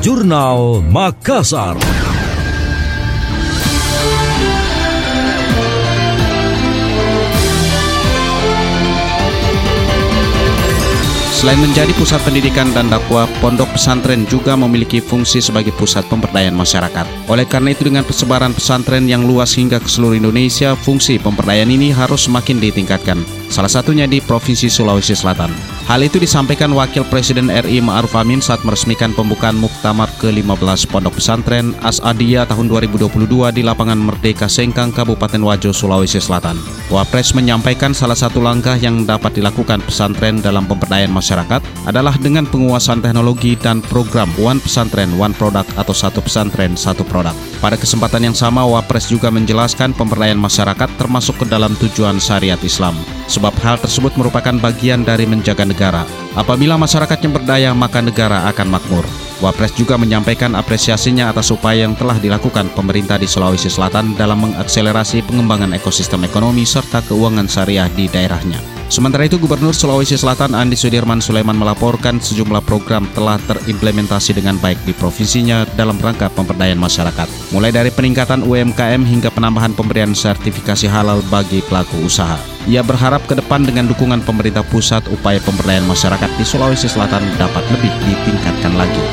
Jurnal Makassar. Selain menjadi pusat pendidikan dan dakwah, pondok pesantren juga memiliki fungsi sebagai pusat pemberdayaan masyarakat. Oleh karena itu dengan persebaran pesantren yang luas hingga ke seluruh Indonesia, fungsi pemberdayaan ini harus semakin ditingkatkan. Salah satunya di Provinsi Sulawesi Selatan. Hal itu disampaikan Wakil Presiden RI Ma'ruf Amin saat meresmikan pembukaan Muktamar ke-15 Pondok Pesantren Asadia tahun 2022 di lapangan Merdeka Sengkang, Kabupaten Wajo, Sulawesi Selatan. Wapres menyampaikan salah satu langkah yang dapat dilakukan pesantren dalam pemberdayaan masyarakat adalah dengan penguasaan teknologi dan program One Pesantren One Product atau satu pesantren satu produk. Pada kesempatan yang sama, Wapres juga menjelaskan pemberdayaan masyarakat termasuk ke dalam tujuan syariat Islam. Sebab hal tersebut merupakan bagian dari menjaga negara. Apabila masyarakatnya berdaya, maka negara akan makmur. Wapres juga menyampaikan apresiasinya atas upaya yang telah dilakukan pemerintah di Sulawesi Selatan dalam mengakselerasi pengembangan ekosistem ekonomi serta keuangan syariah di daerahnya. Sementara itu, Gubernur Sulawesi Selatan Andi Sudirman Sulaiman melaporkan sejumlah program telah terimplementasi dengan baik di provinsinya dalam rangka pemberdayaan masyarakat, mulai dari peningkatan UMKM hingga penambahan pemberian sertifikasi halal bagi pelaku usaha. Ia berharap ke depan dengan dukungan pemerintah pusat upaya pemberdayaan masyarakat di Sulawesi Selatan dapat lebih ditingkatkan lagi.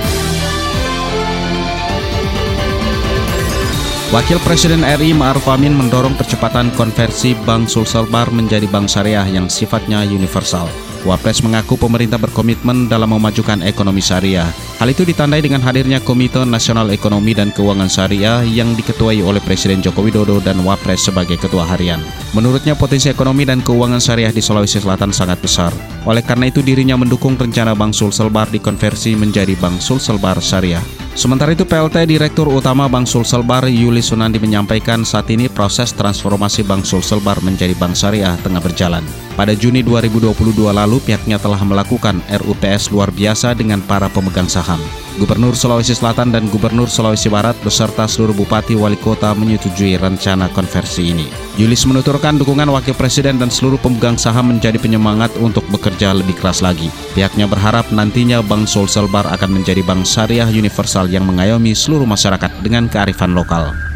Wakil Presiden RI Ma'ruf Amin mendorong percepatan konversi Bank Sulselbar menjadi bank syariah yang sifatnya universal. Wapres mengaku pemerintah berkomitmen dalam memajukan ekonomi syariah. Hal itu ditandai dengan hadirnya Komite Nasional Ekonomi dan Keuangan Syariah yang diketuai oleh Presiden Joko Widodo dan Wapres sebagai ketua harian. Menurutnya potensi ekonomi dan keuangan syariah di Sulawesi Selatan sangat besar. Oleh karena itu dirinya mendukung rencana Bank Sulselbar dikonversi menjadi Bank Sulselbar Syariah. Sementara itu PLT Direktur Utama Bank Sulselbar Yuli Sunandi menyampaikan saat ini proses transformasi Bank Sulselbar menjadi Bank Syariah tengah berjalan. Pada Juni 2022 lalu pihaknya telah melakukan RUTS luar biasa dengan para pemegang saham. Gubernur Sulawesi Selatan dan Gubernur Sulawesi Barat beserta seluruh bupati wali kota menyetujui rencana konversi ini. Yulis menuturkan dukungan Wakil Presiden dan seluruh pemegang saham menjadi penyemangat untuk bekerja lebih keras lagi. Pihaknya berharap nantinya Bank Sulselbar akan menjadi bank syariah universal yang mengayomi seluruh masyarakat dengan kearifan lokal.